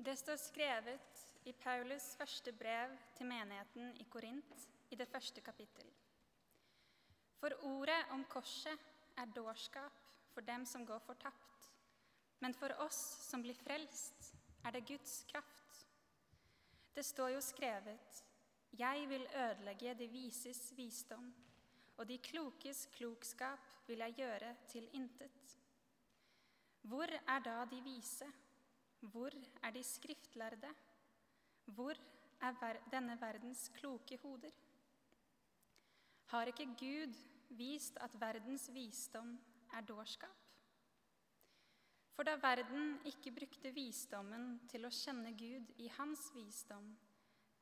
Det står skrevet i Paulus første brev til menigheten i Korint i det første kapittel. For ordet om korset er dårskap for dem som går fortapt, men for oss som blir frelst, er det Guds kraft. Det står jo skrevet:" Jeg vil ødelegge de vises visdom, og de klokes klokskap vil jeg gjøre til intet. Hvor er da de vise? Hvor er de skriftlærde? Hvor er denne verdens kloke hoder? Har ikke Gud vist at verdens visdom er dårskap? For da verden ikke brukte visdommen til å kjenne Gud i hans visdom,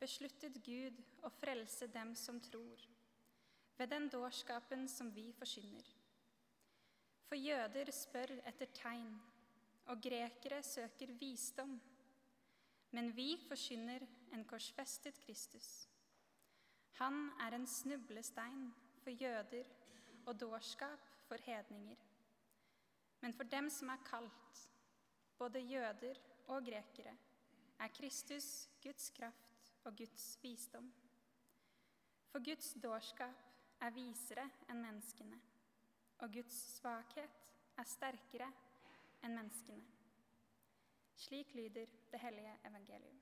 besluttet Gud å frelse dem som tror, ved den dårskapen som vi forkynner. For jøder spør etter tegn, og grekere søker visdom. Men vi forkynner en korsfestet Kristus. Han er en snublestein for jøder og dårskap for hedninger. Men for dem som er kalt, både jøder og grekere, er Kristus Guds kraft og Guds visdom. For Guds dårskap er visere enn menneskene, og Guds svakhet er sterkere enn menneskene. Slik lyder det hellige evangelium.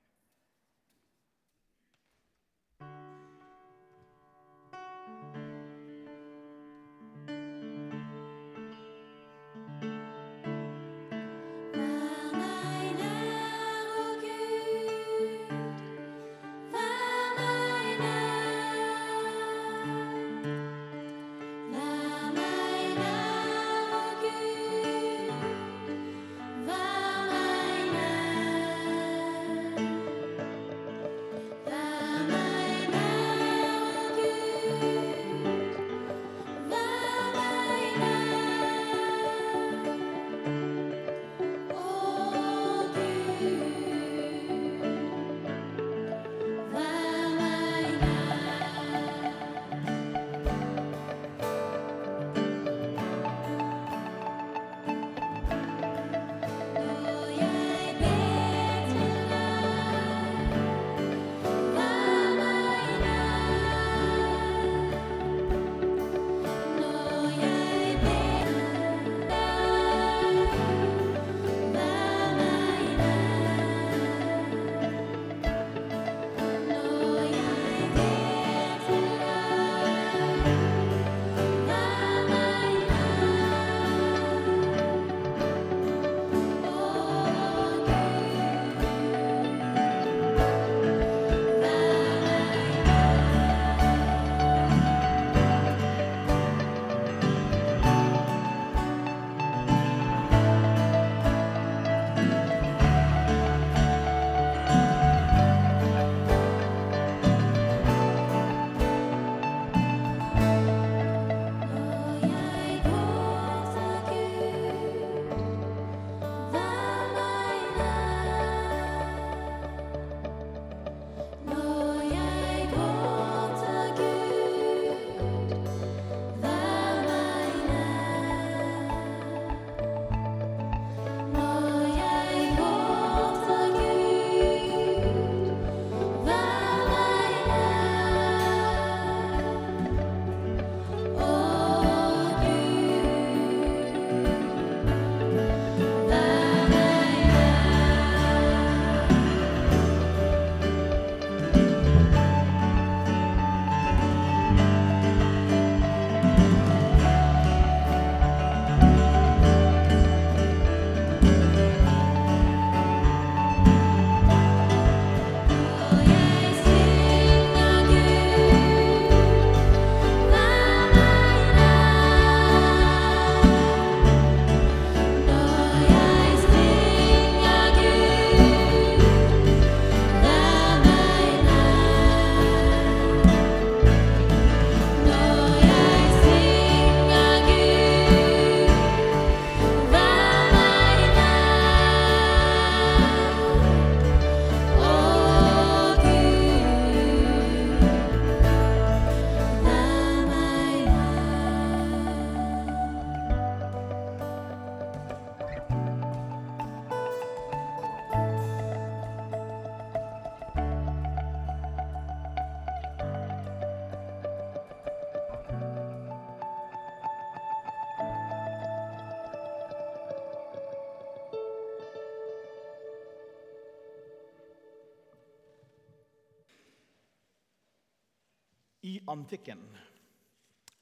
I antikken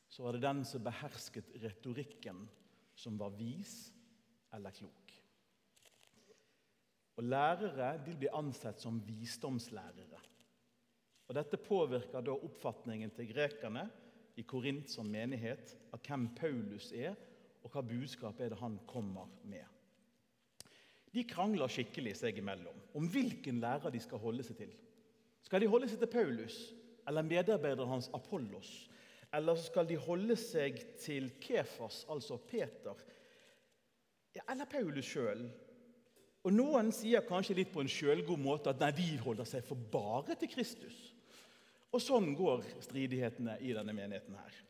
så var det den som behersket retorikken, som var vis eller klok. Og Lærere de blir ansett som visdomslærere. Og Dette påvirker da oppfatningen til grekerne i Korint som menighet av hvem Paulus er, og hva budskap er det han kommer med. De krangler skikkelig seg imellom om hvilken lærer de skal holde seg til. Skal de holde seg til Paulus eller medarbeideren hans Apollos? Eller skal de holde seg til Kefas, altså Peter, eller Paulus sjøl? Og Noen sier kanskje litt på en sjølgod måte at nei, de holder seg for bare til Kristus. Og Sånn går stridighetene i denne menigheten. her.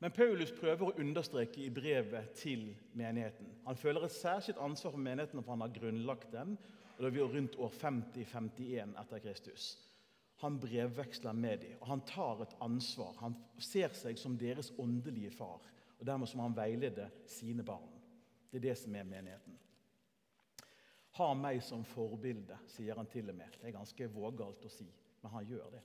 Men Paulus prøver å understreke i brevet til menigheten. Han føler et særskilt ansvar for menigheten for han har grunnlagt den. og det er rundt år 50-51 etter Kristus. Han brevveksler med dem, og han tar et ansvar. Han ser seg som deres åndelige far, og dermed som han veileder sine barn. Det er det som er menigheten. Ha meg som forbilde, sier han til og med. Det er ganske vågalt å si, men han gjør det.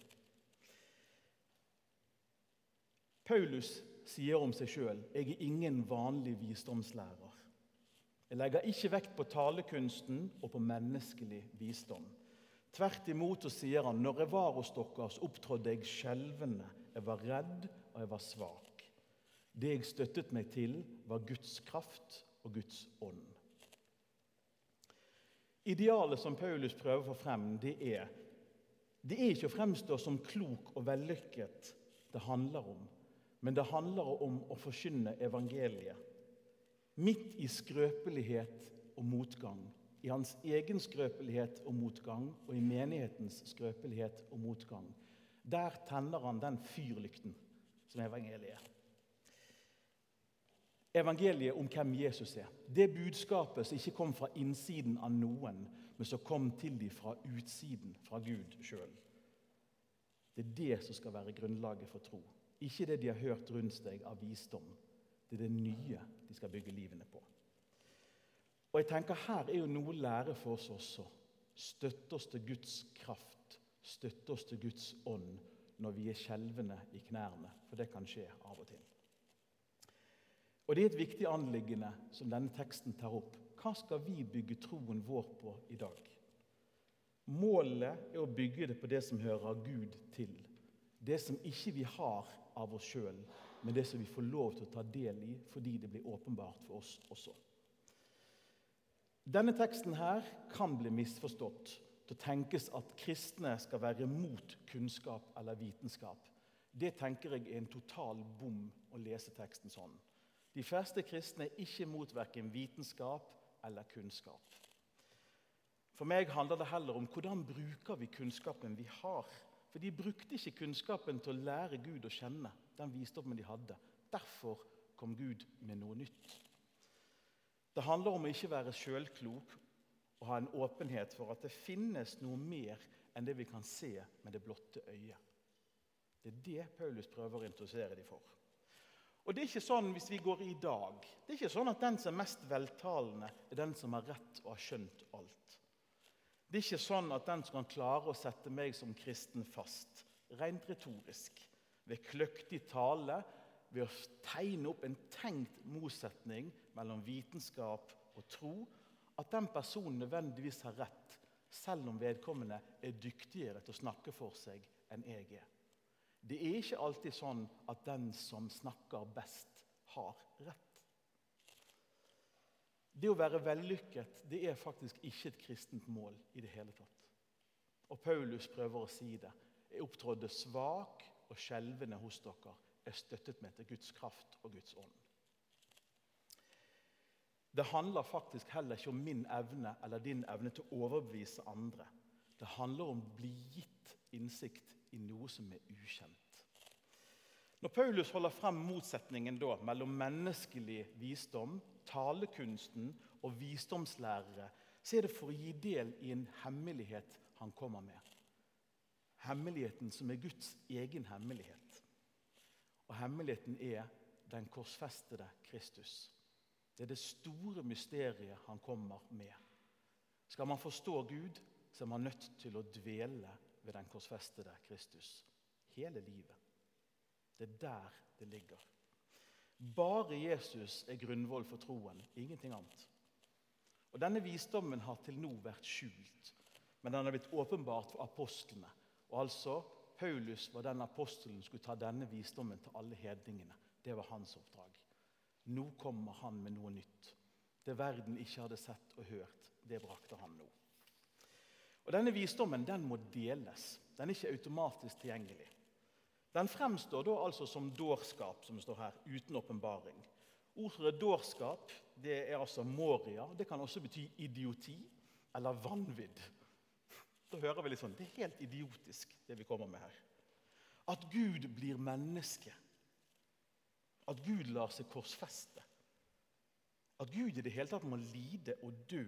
Paulus sier om seg sjøl jeg er ingen vanlig visdomslærer. Jeg legger ikke vekt på talekunsten og på menneskelig visdom. Tvert imot så sier han når jeg var hos dere, så opptrådte jeg skjelvende. Jeg var redd, og jeg var svak. Det jeg støttet meg til, var Guds kraft og Guds ånd. Idealet som Paulus prøver å få frem, det er det er ikke å fremstå som klok og vellykket det handler om, men det handler om å forkynne evangeliet. Midt i skrøpelighet og motgang. I hans egen skrøpelighet og motgang og i menighetens skrøpelighet og motgang. Der tenner han den fyrlykten som evangeliet er. Evangeliet om hvem Jesus er. Det budskapet som ikke kom fra innsiden av noen, men som kom til dem fra utsiden, fra Gud sjøl. Det er det som skal være grunnlaget for tro. Ikke det de har hørt rundt seg av visdom. Det er det nye de skal bygge livene på. Og jeg tenker Her er jo noe å lære for oss også. Støtte oss til Guds kraft, støtte oss til Guds ånd når vi er skjelvende i knærne. For det kan skje av og til. Og Det er et viktig anliggende som denne teksten tar opp. Hva skal vi bygge troen vår på i dag? Målet er å bygge det på det som hører Gud til. Det som ikke vi har av oss sjøl, men det som vi får lov til å ta del i fordi det blir åpenbart for oss også. Denne teksten her kan bli misforstått å tenkes at kristne skal være mot kunnskap eller vitenskap. Det tenker jeg er en total bom å lese teksten sånn. De fleste kristne er ikke mot verken vitenskap eller kunnskap. For meg handler det heller om hvordan bruker vi kunnskapen vi har. For de brukte ikke kunnskapen til å lære Gud å kjenne, den visdommen de hadde. Derfor kom Gud med noe nytt. Det handler om å ikke være sjølklok og ha en åpenhet for at det finnes noe mer enn det vi kan se med det blotte øyet. Det er det Paulus prøver å interessere dem for. Og det er ikke sånn hvis vi går i dag. Det er ikke sånn at den som er mest veltalende, er den som har rett og har skjønt alt. Det er ikke sånn at den som kan klare å sette meg som kristen fast, rent retorisk, ved kløktig tale, ved å tegne opp en tenkt motsetning mellom vitenskap og tro, at den personen nødvendigvis har rett, selv om vedkommende er dyktigere til å snakke for seg enn jeg er. Det er ikke alltid sånn at den som snakker best, har rett. Det å være vellykket det er faktisk ikke et kristent mål i det hele tatt. Og Paulus prøver å si det. Jeg opptrådde svak og skjelvende hos dere. Jeg støttet meg til Guds kraft og Guds ånd. Det handler faktisk heller ikke om min evne eller din evne til å overbevise andre. Det handler om å bli gitt innsikt i noe som er ukjent. Når Paulus holder frem motsetningen da, mellom menneskelig visdom, talekunsten og visdomslærere, så er det for å gi del i en hemmelighet han kommer med. Hemmeligheten som er Guds egen hemmelighet. Og hemmeligheten er den korsfestede Kristus. Det er det store mysteriet han kommer med. Skal man forstå Gud, så er man nødt til å dvele ved den korsfestede Kristus hele livet. Det er der det ligger. Bare Jesus er grunnvoll for troen, ingenting annet. Og Denne visdommen har til nå vært skjult, men den har blitt åpenbart for apostlene. Og altså, Paulus var den apostelen som skulle ta denne visdommen til alle hedningene. Det var hans oppdrag. Nå kommer han med noe nytt. Det verden ikke hadde sett og hørt, det brakte han nå. Og Denne visdommen den må deles. Den er ikke automatisk tilgjengelig. Den fremstår da altså som dårskap, som står her, uten åpenbaring. Ordet dårskap det er altså moria. Det kan også bety idioti eller vanvidd. Da hører vi litt sånn, Det er helt idiotisk, det vi kommer med her. At Gud blir menneske. At Gud lar seg korsfeste. At Gud i det hele tatt må lide og dø,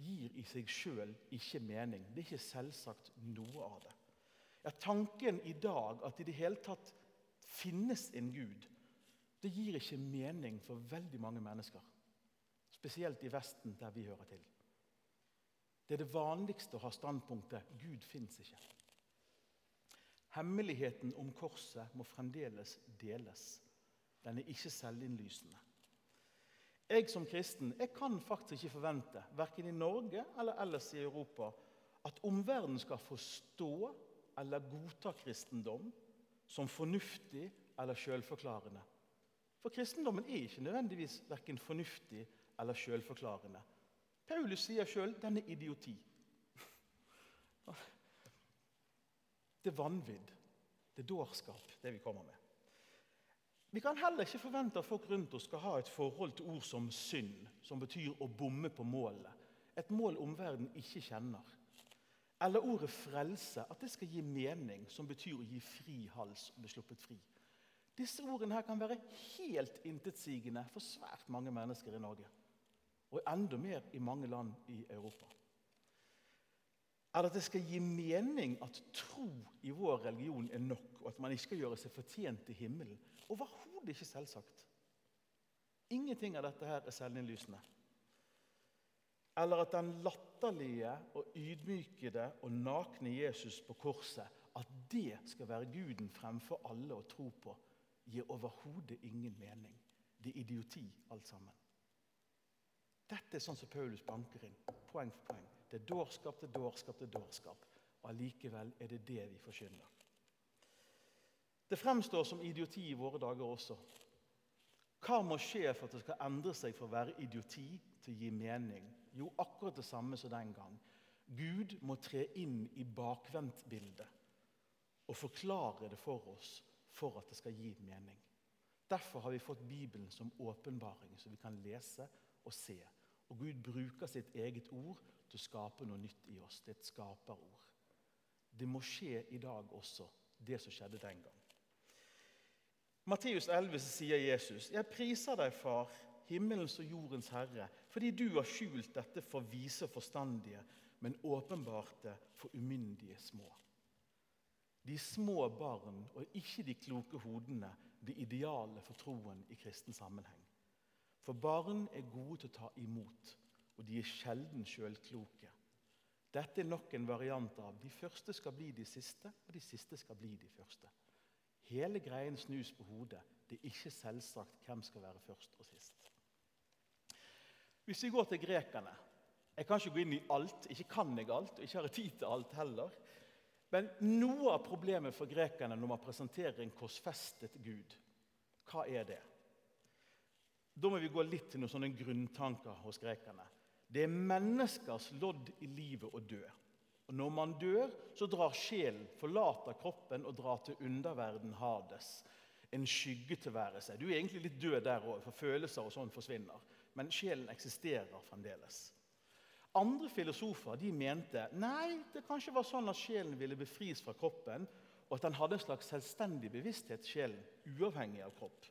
gir i seg sjøl ikke mening. Det er ikke selvsagt noe av det. Ja, Tanken i dag at i det hele tatt finnes en Gud, det gir ikke mening for veldig mange mennesker. Spesielt i Vesten, der vi hører til. Det er det vanligste å ha standpunktet 'Gud fins ikke'. Hemmeligheten om korset må fremdeles deles. Den er ikke selvinnlysende. Jeg som kristen jeg kan faktisk ikke forvente, verken i Norge eller ellers i Europa, at omverdenen skal forstå eller godta kristendom som fornuftig eller selvforklarende. For kristendommen er ikke nødvendigvis verken fornuftig eller selvforklarende. Paulus sier sjøl den er idioti. Det er vanvidd. Det er dårskap, det vi kommer med. Vi kan heller ikke forvente at folk rundt oss skal ha et forhold til ord som synd, som betyr å bomme på målet. Et mål omverdenen ikke kjenner. Eller ordet frelse, at det skal gi mening, som betyr å gi fri hals og bli sluppet fri. Disse ordene her kan være helt intetsigende for svært mange mennesker i Norge. Og enda mer i mange land i Europa. Eller at det skal gi mening at tro i vår religion er nok, og at man ikke skal gjøre seg fortjent til himmelen. Overhodet ikke selvsagt. Ingenting av dette her er selvinnlysende. Eller at den latterlige og ydmykede og nakne Jesus på korset, at det skal være Guden fremfor alle å tro på, gir overhodet ingen mening. Det er idioti, alt sammen. Dette er sånn som Paulus banker inn, poeng for poeng. Det er dårskap, det dårskap, det dårskap. Og allikevel er det det vi forkynner. Det fremstår som idioti i våre dager også. Hva må skje for at det skal endre seg fra å være idioti til å gi mening? Jo, akkurat det samme som den gang. Gud må tre inn i bakvendtbildet og forklare det for oss for at det skal gi mening. Derfor har vi fått Bibelen som åpenbaring, så vi kan lese og se. Og Gud bruker sitt eget ord til å skape noe nytt i oss. Det er et skaperord. Det må skje i dag også, det som skjedde den gang. Matteus 11 så sier Jesus, 'Jeg priser deg, Far, himmelens og jordens Herre, fordi du har skjult dette for vise og forstandige, men åpenbart det for umyndige små.' De små barn og ikke de kloke hodene blir idealet for troen i kristen sammenheng. For barn er gode til å ta imot, og de er sjelden sjølkloke. Dette er nok en variant av de første skal bli de siste, og de siste skal bli de første. Hele greien snus på hodet. Det er ikke selvsagt hvem skal være først og sist. Hvis vi går til grekerne Jeg kan ikke gå inn i alt, ikke kan jeg alt, og ikke har tid til alt heller. Men noe av problemet for grekerne når man presenterer en korsfestet Gud, hva er det? Da må vi gå litt til noen sånne grunntanker hos grekerne. Det er menneskers lodd i livet å dø. Og Når man dør, så drar sjelen, forlater kroppen og drar til underverden Hades. En skyggetilværelse. Du er egentlig litt død der òg, for følelser og sånn forsvinner. Men sjelen eksisterer fremdeles. Andre filosofer de mente nei, det kanskje var sånn at sjelen ville befris fra kroppen, og at den hadde en slags selvstendig bevissthet, sjelen, uavhengig av kropp.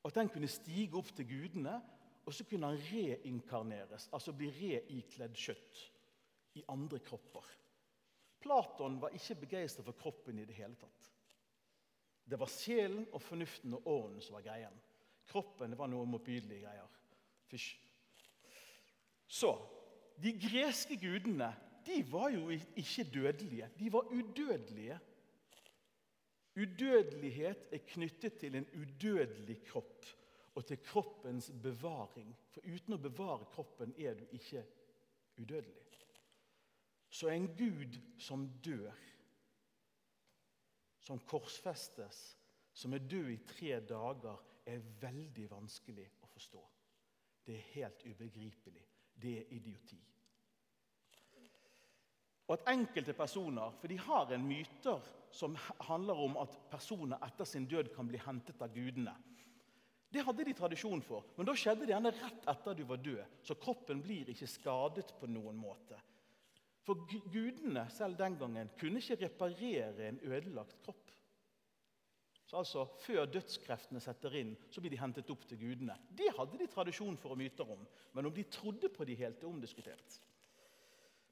Og at den kunne stige opp til gudene, og så kunne han reinkarneres, altså bli reikledd kjøtt i andre kropper. Platon var ikke begeistra for kroppen i det hele tatt. Det var sjelen og fornuften og ånden som var greien. Kroppen det var noe motbydelige greier. Fysj. Så De greske gudene de var jo ikke dødelige. De var udødelige. Udødelighet er knyttet til en udødelig kropp og til kroppens bevaring. For uten å bevare kroppen er du ikke udødelig. Så en Gud som dør, som korsfestes, som er død i tre dager, er veldig vanskelig å forstå. Det er helt ubegripelig. Det er idioti. Og at enkelte personer For de har en myter som handler om at personer etter sin død kan bli hentet av gudene. Det hadde de tradisjon for, men da skjedde det gjerne rett etter du var død. Så kroppen blir ikke skadet på noen måte. For gudene selv den gangen kunne ikke reparere en ødelagt kropp. Så altså, Før dødskreftene setter inn, så blir de hentet opp til gudene. Det hadde de tradisjon for og myter om, men om de trodde på de helt, er omdiskutert.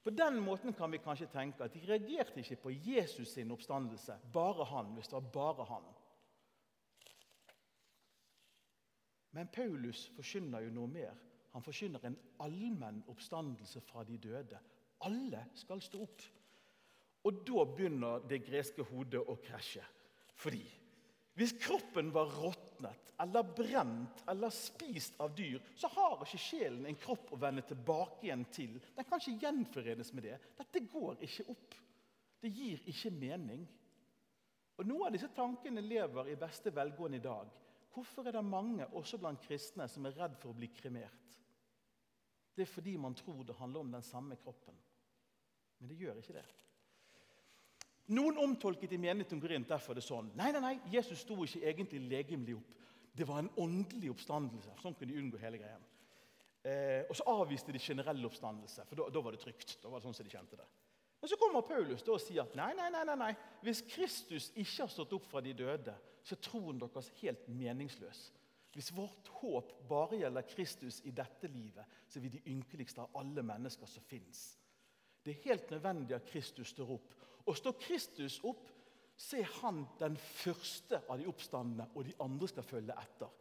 På den måten kan vi kanskje tenke at de reagerte ikke på Jesus sin oppstandelse, bare han, hvis det var bare han. Men Paulus forkynner jo noe mer. Han forkynner en allmenn oppstandelse fra de døde. Alle skal stå opp. Og da begynner det greske hodet å krasje. Fordi hvis kroppen var råtnet eller brent eller spist av dyr, så har ikke sjelen en kropp å vende tilbake igjen til. Den kan ikke gjenforenes med det. Dette går ikke opp. Det gir ikke mening. Og Noen av disse tankene lever i beste velgående i dag. Hvorfor er det mange, også blant kristne, som er redd for å bli kremert? Det er fordi man tror det handler om den samme kroppen. Men det gjør ikke det. Noen omtolket i menigheten Korint derfor det sånn. Nei, nei, nei, Jesus sto ikke egentlig legemlig opp. Det var en åndelig oppstandelse. Sånn kunne de unngå hele greien. Eh, og så avviste de generell oppstandelse, for da, var det trygt. Da var det sånn som de kjente det. Men så kommer Paulus da og sier at nei, nei, nei, nei, nei. hvis Kristus ikke har stått opp fra de døde, så er troen deres helt meningsløs. Hvis vårt håp bare gjelder Kristus i dette livet, så er vi de ynkeligste av alle mennesker som fins. Det er helt nødvendig at Kristus står opp. Og står Kristus opp, så er han den første av de oppstandende, og de andre skal følge etter.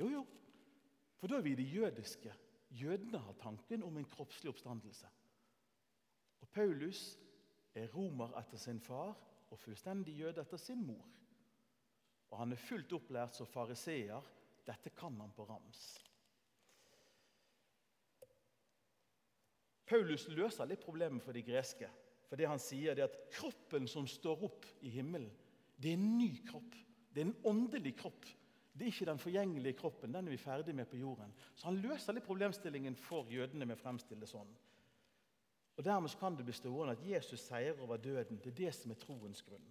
Jo, jo, for da er vi de jødiske. Jødene har tanken om en kroppslig oppstandelse. Og Paulus er romer etter sin far og fullstendig jøde etter sin mor. Og han er fullt opplært som fariseer. Dette kan han på rams. Paulus løser litt problemet for de greske. For det han sier er at Kroppen som står opp i himmelen, det er en ny kropp. Det er en åndelig kropp. Det er ikke den forgjengelige kroppen. Den er vi ferdig med på jorden. Så han løser litt problemstillingen for jødene med å fremstille det sånn. Og Dermed kan det bli stående at Jesus seier over døden. Det er det som er troens grunn.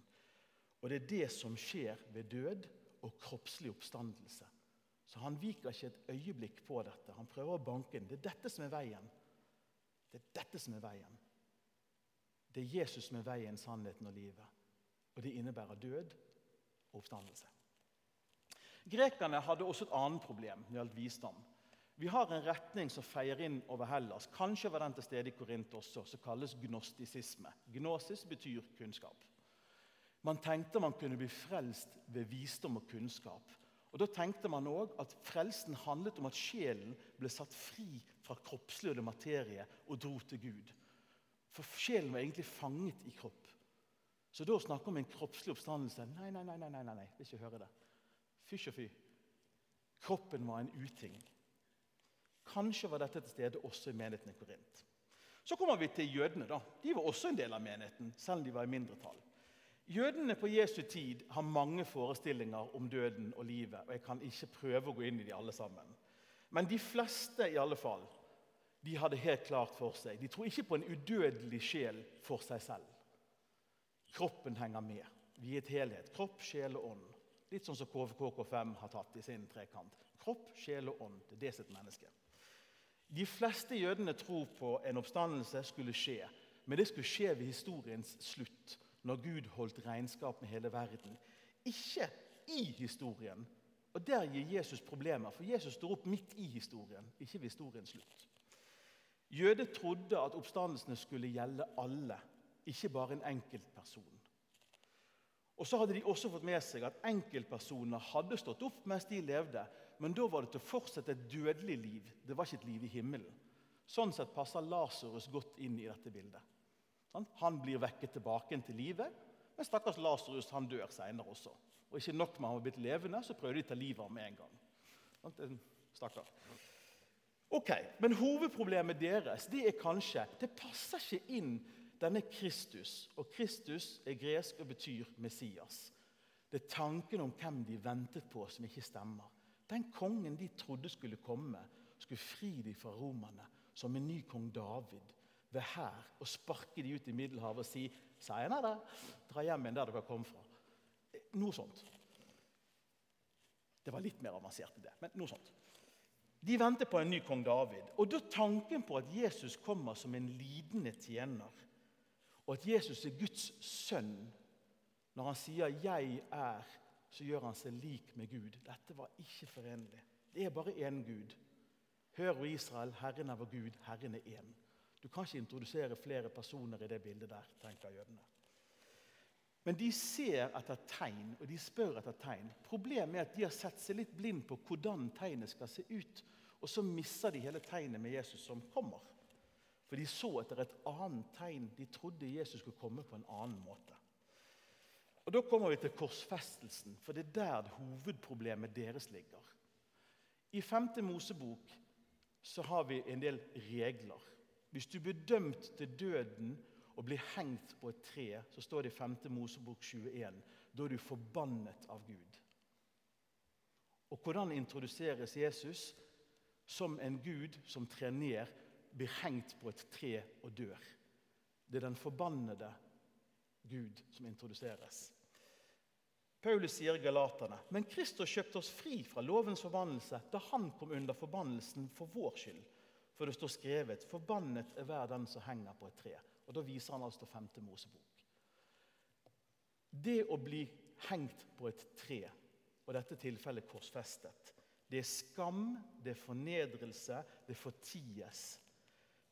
Og det er det som skjer ved død og kroppslig oppstandelse. Så han viker ikke et øyeblikk på dette. Han prøver å banke den. Det er dette som er veien. Det er dette som er veien. Det er Jesus som er veien, sannheten og livet. Og det innebærer død og oppstandelse. Grekerne hadde også et annet problem når det gjaldt visdom. Vi har en retning som feier inn over Hellas. Kanskje var den til stede i Korint også, som kalles gnostisisme. Gnosis betyr kunnskap. Man tenkte man kunne bli frelst ved visdom og kunnskap. Og Da tenkte man òg at frelsen handlet om at sjelen ble satt fri fra kroppslig og materie og dro til Gud. For sjelen var egentlig fanget i kropp. Så da å snakke om en kroppslig oppstandelse Nei, nei, nei, nei, nei, nei, vil ikke høre det. Fysj og fy. Kroppen var en uting. Kanskje var dette til stede også i menigheten i Korint. Så kommer vi til jødene. da. De var også en del av menigheten, selv om de var i mindretall. Jødene på Jesu tid har mange forestillinger om døden og livet. og Jeg kan ikke prøve å gå inn i de alle sammen. Men de fleste i alle fall, de hadde helt klart for seg. De tror ikke på en udødelig sjel for seg selv. Kroppen henger med. Vi er et helhet. Kropp, sjel og ånd. Litt sånn som KVKK5 har tatt i sin trekant. Kropp, sjel og ånd. Det er det sitt menneske. De fleste jødene tror på en oppstandelse skulle skje, men det skulle skje ved historiens slutt, når Gud holdt regnskap med hele verden. Ikke i historien. Og Der gir Jesus problemer, for Jesus står opp midt i historien, ikke ved historiens slutt. Jøder trodde at oppstandelsene skulle gjelde alle, ikke bare en enkeltperson. Og så hadde de også fått med seg at enkeltpersoner hadde stått opp mens de levde, men da var det til å fortsette et dødelig liv. Det var ikke et liv i himmelen. Sånn sett passer Lasarus godt inn i dette bildet. Han blir vekket tilbake til livet, Men stakkars Lasarus dør senere også. Og ikke nok med han var blitt levende, så prøvde de å ta livet av ham med en gang. Stakkars. Stakkar. Ok, Men hovedproblemet deres det er kanskje det passer ikke inn denne Kristus. Og Kristus er gresk og betyr Messias. Det er tanken om hvem de ventet på, som ikke stemmer. Den kongen de trodde skulle komme, skulle fri dem fra romerne, som en ny kong David, ved her og sparke de ut i Middelhavet og si 'Seinere, dra hjem igjen der dere kom fra. Noe sånt. Det var litt mer avansert enn det, men noe sånt. De venter på en ny kong David. Og da tanken på at Jesus kommer som en lidende tjener, og at Jesus er Guds sønn Når han sier 'jeg er', så gjør han seg lik med Gud. Dette var ikke forenlig. Det er bare én Gud. Hør, Israel, Herren er vår Gud, Herren er én. Du kan ikke introdusere flere personer i det bildet der, tenker jødene. Men de ser etter tegn, og de spør etter tegn. Problemet er at de har sett seg litt blind på hvordan tegnet skal se ut. Og så misser de hele tegnet med Jesus som kommer. For de så etter et annet tegn. De trodde Jesus skulle komme på en annen måte. Og Da kommer vi til korsfestelsen, for det er der hovedproblemet deres ligger. I 5. Mosebok så har vi en del regler. Hvis du blir dømt til døden og blir hengt på et tre, så står det i 5. Mosebok 21, da er du forbannet av Gud. Og hvordan introduseres Jesus? Som en gud som trer ned, blir hengt på et tre og dør. Det er den forbannede Gud som introduseres. Paulus sier Galaterne men Kristus kjøpte oss fri fra lovens forbannelse da han kom under forbannelsen for vår skyld. For det står skrevet 'Forbannet er hver den som henger på et tre'. Og Da viser han altså 5. Mosebok. Det å bli hengt på et tre, og i dette tilfellet korsfestet, det er skam, det er fornedrelse, det forties.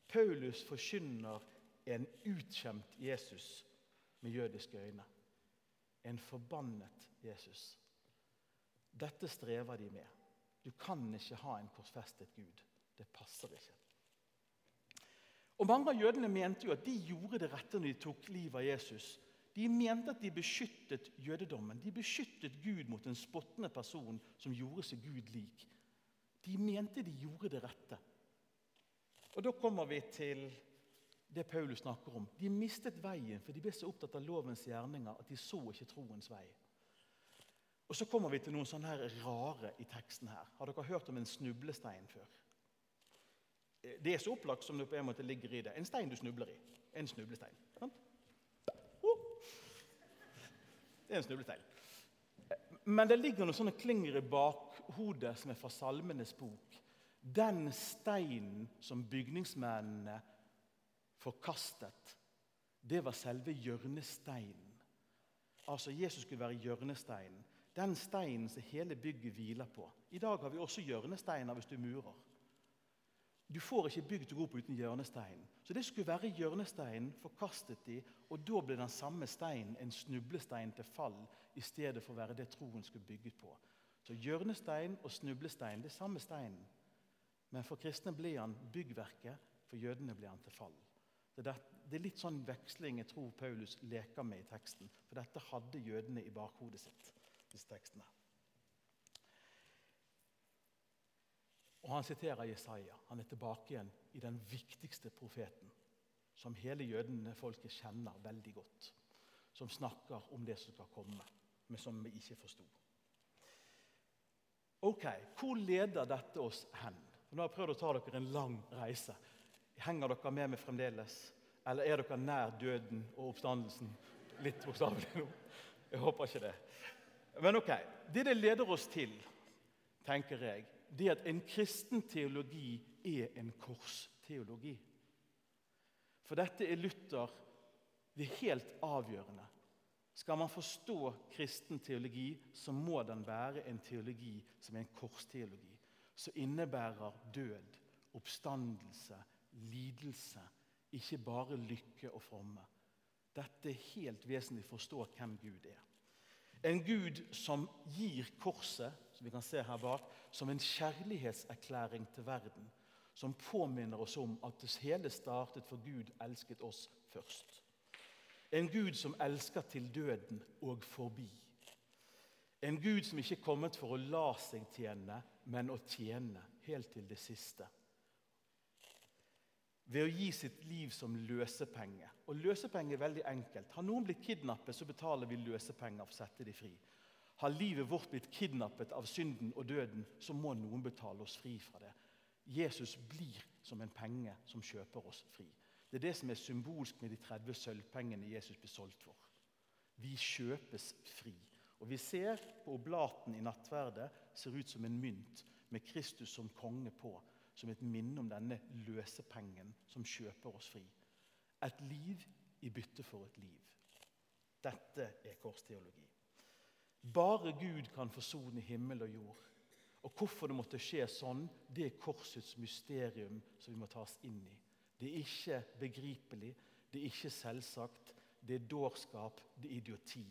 Paulus forkynner en utkjent Jesus med jødiske øyne. En forbannet Jesus. Dette strever de med. Du kan ikke ha en korsfestet Gud. Det passer ikke. Og Mange av jødene mente jo at de gjorde det rette når de tok livet av Jesus. De mente at de beskyttet jødedommen. De beskyttet Gud mot en spottende person som gjorde seg Gud lik. De mente de gjorde det rette. Og Da kommer vi til det Paulus snakker om. De mistet veien, for de ble så opptatt av lovens gjerninger at de så ikke troens vei. Og Så kommer vi til noen sånne her rare i teksten. her. Har dere hørt om en snublestein før? Det er så opplagt som det på en måte ligger i det. En stein du snubler i. En snublestein. Sant? Oh. Det er en snublestein. Men det ligger noen sånne klinger i bakhodet som er fra Salmenes bok. Den steinen som bygningsmennene forkastet, det var selve hjørnesteinen. Altså Jesus skulle være hjørnesteinen. Den steinen som hele bygget hviler på. I dag har vi også hjørnesteiner hvis du murer. Du får ikke bygd opp uten hjørnesteinen. Så det skulle være hjørnesteinen, forkastet de, og da ble den samme steinen en snublestein til fall i stedet for å være det troen skulle bygget på. Så hjørnestein og snublestein det er samme steinen. Men for kristne ble han byggverket, for jødene ble han til fall. Det er litt sånn veksling jeg tror Paulus leker med i teksten. For dette hadde jødene i bakhodet sitt. disse tekstene. Og Han siterer Jesaja. Han er tilbake igjen i den viktigste profeten, som hele jødene folket kjenner veldig godt. Som snakker om det som skal komme, men som vi ikke forsto. Ok, Hvor leder dette oss hen? Nå har jeg prøvd å ta dere en lang reise. Henger dere med meg fremdeles? Eller er dere nær døden og oppstandelsen? Litt bokstavelig nå. Jeg håper ikke det. Men ok, det det leder oss til, tenker jeg, det at en kristen teologi er en korsteologi. For dette er Luther det helt avgjørende. Skal man forstå kristen teologi, så må den være en teologi som er en korsteologi. Som innebærer død, oppstandelse, lidelse. Ikke bare lykke og fromme. Dette er helt vesentlig for å forstå hvem Gud er. En Gud som gir korset, som vi kan se her bak, som en kjærlighetserklæring til verden. Som påminner oss om at det hele startet for Gud elsket oss først. En Gud som elsker til døden og forbi. En Gud som ikke er kommet for å la seg tjene, men å tjene helt til det siste. Ved å gi sitt liv som løsepenge. Og løsepenge er veldig enkelt. Har noen blitt kidnappet, så betaler vi løsepenger for å sette dem fri. Har livet vårt blitt kidnappet av synden og døden, så må noen betale oss fri fra det. Jesus blir som en penge som kjøper oss fri. Det er det som er symbolsk med de 30 sølvpengene Jesus blir solgt for. Vi kjøpes fri. Og vi ser på oblaten i nattverdet ser ut som en mynt med Kristus som konge på, som et minne om denne løsepengen som kjøper oss fri. Et liv i bytte for et liv. Dette er korsteologi. Bare Gud kan forsone himmel og jord. Og hvorfor det måtte skje sånn, det er korsets mysterium som vi må tas inn i. Det er ikke begripelig, det er ikke selvsagt. Det er dårskap, det er idioti.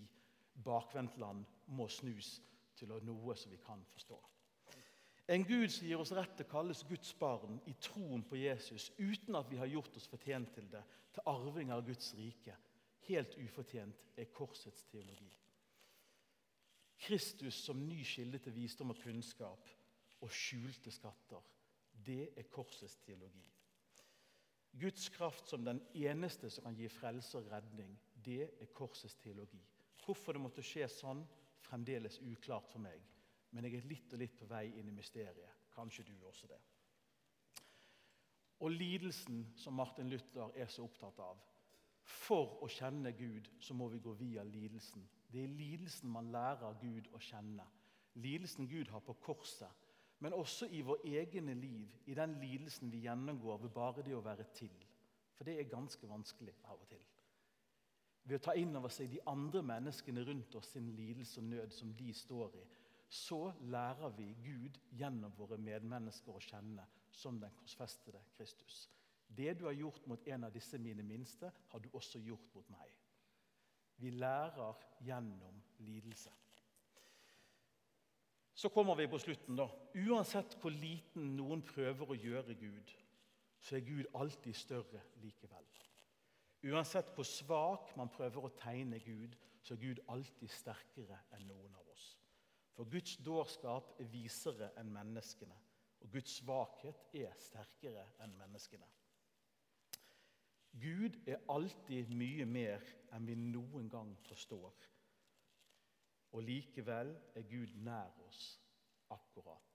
Bakvendtland må snus til noe som vi kan forstå. En Gud som gir oss rett til å kalles Guds barn i troen på Jesus, uten at vi har gjort oss fortjent til det, til arving av Guds rike. Helt ufortjent er korsets teologi. Kristus som ny kilde til visdom og kunnskap og skjulte skatter. Det er korsets teologi. Guds kraft som den eneste som kan gi frelse og redning, det er korsets teologi. Hvorfor det måtte skje sånn, fremdeles uklart for meg. Men jeg er litt og litt på vei inn i mysteriet. Kanskje du også det. Og lidelsen som Martin Luther er så opptatt av. For å kjenne Gud så må vi gå via lidelsen. Det er lidelsen man lærer Gud å kjenne. Lidelsen Gud har på korset, men også i vår egne liv, i den lidelsen vi gjennomgår ved bare det å være til. For det er ganske vanskelig av og til. Ved å ta inn over seg de andre menneskene rundt oss sin lidelse og nød som de står i, så lærer vi Gud gjennom våre medmennesker å kjenne som den korsfestede Kristus. Det du har gjort mot en av disse mine minste, har du også gjort mot meg. Vi lærer gjennom lidelse. Så kommer vi på slutten, da. Uansett hvor liten noen prøver å gjøre Gud, så er Gud alltid større likevel. Uansett hvor svak man prøver å tegne Gud, så er Gud alltid sterkere enn noen av oss. For Guds dårskap er visere enn menneskene, og Guds svakhet er sterkere enn menneskene. Gud er alltid mye mer enn vi noen gang forstår. Og likevel er Gud nær oss akkurat